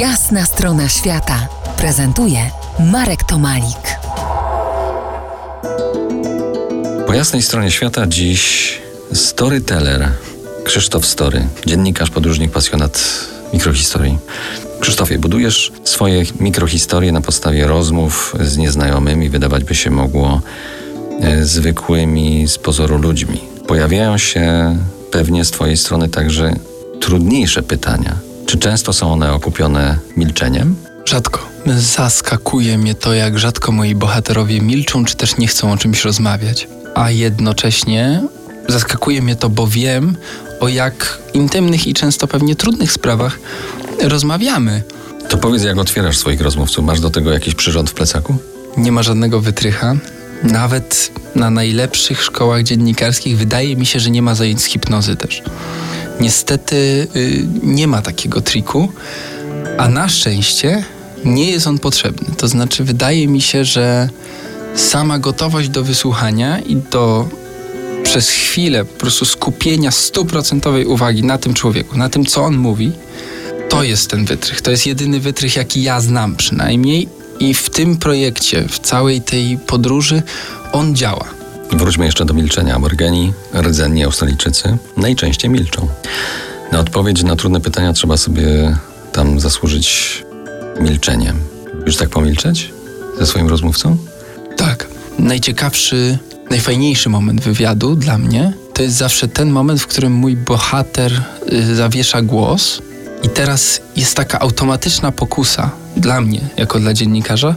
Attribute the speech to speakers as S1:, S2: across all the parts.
S1: Jasna strona świata prezentuje Marek Tomalik.
S2: Po jasnej stronie świata dziś storyteller Krzysztof Story, dziennikarz, podróżnik, pasjonat mikrohistorii. Krzysztofie, budujesz swoje mikrohistorie na podstawie rozmów z nieznajomymi, wydawać by się mogło e, zwykłymi z pozoru ludźmi. Pojawiają się pewnie z Twojej strony także trudniejsze pytania. Czy często są one okupione milczeniem?
S3: Rzadko. Zaskakuje mnie to, jak rzadko moi bohaterowie milczą, czy też nie chcą o czymś rozmawiać. A jednocześnie zaskakuje mnie to, bo wiem, o jak intymnych i często pewnie trudnych sprawach rozmawiamy.
S2: To powiedz, jak otwierasz swoich rozmówców. Masz do tego jakiś przyrząd w plecaku?
S3: Nie ma żadnego wytrycha. Nawet na najlepszych szkołach dziennikarskich wydaje mi się, że nie ma zajęć z hipnozy też. Niestety y, nie ma takiego triku, a na szczęście nie jest on potrzebny. To znaczy, wydaje mi się, że sama gotowość do wysłuchania i do przez chwilę po prostu skupienia stuprocentowej uwagi na tym człowieku, na tym, co on mówi, to jest ten wytrych. To jest jedyny wytrych, jaki ja znam przynajmniej. I w tym projekcie, w całej tej podróży, on działa.
S2: Wróćmy jeszcze do milczenia. Aborygeni, rdzenni Australijczycy najczęściej milczą. Na odpowiedź na trudne pytania trzeba sobie tam zasłużyć milczeniem. Już tak pomilczeć ze swoim rozmówcą?
S3: Tak. Najciekawszy, najfajniejszy moment wywiadu dla mnie to jest zawsze ten moment, w którym mój bohater y, zawiesza głos. I teraz jest taka automatyczna pokusa dla mnie, jako dla dziennikarza,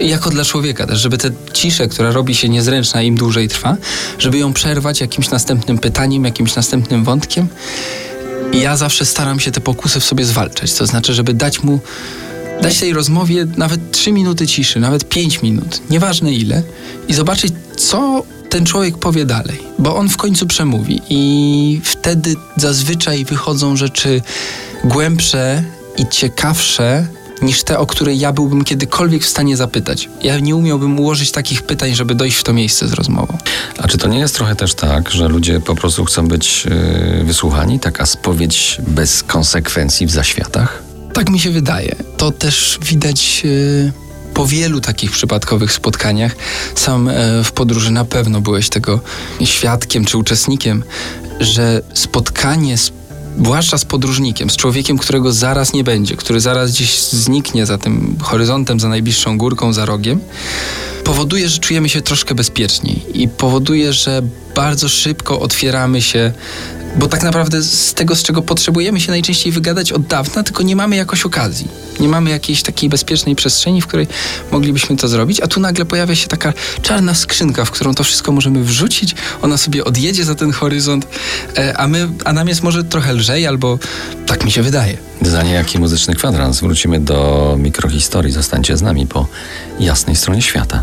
S3: jako dla człowieka też, żeby tę ciszę, która robi się niezręczna im dłużej trwa, żeby ją przerwać jakimś następnym pytaniem, jakimś następnym wątkiem. I ja zawsze staram się te pokusy w sobie zwalczać. To znaczy, żeby dać mu, dać tej rozmowie nawet 3 minuty ciszy, nawet 5 minut, nieważne ile, i zobaczyć, co ten człowiek powie dalej, bo on w końcu przemówi. I wtedy zazwyczaj wychodzą rzeczy głębsze i ciekawsze niż te, o które ja byłbym kiedykolwiek w stanie zapytać. Ja nie umiałbym ułożyć takich pytań, żeby dojść w to miejsce z rozmową.
S2: A czy to nie jest trochę też tak, że ludzie po prostu chcą być yy, wysłuchani? Taka spowiedź bez konsekwencji w zaświatach?
S3: Tak mi się wydaje. To też widać. Yy po wielu takich przypadkowych spotkaniach, sam e, w podróży na pewno byłeś tego świadkiem czy uczestnikiem, że spotkanie z zwłaszcza z podróżnikiem, z człowiekiem, którego zaraz nie będzie, który zaraz gdzieś zniknie za tym horyzontem, za najbliższą górką, za rogiem, powoduje, że czujemy się troszkę bezpieczniej i powoduje, że bardzo szybko otwieramy się bo tak naprawdę z tego, z czego potrzebujemy się najczęściej wygadać od dawna, tylko nie mamy jakoś okazji. Nie mamy jakiejś takiej bezpiecznej przestrzeni, w której moglibyśmy to zrobić, a tu nagle pojawia się taka czarna skrzynka, w którą to wszystko możemy wrzucić, ona sobie odjedzie za ten horyzont, e, a, my, a nam jest może trochę lżej, albo tak mi się wydaje.
S2: Za niejaki muzyczny kwadrans. Wrócimy do mikrohistorii. Zostańcie z nami po jasnej stronie świata.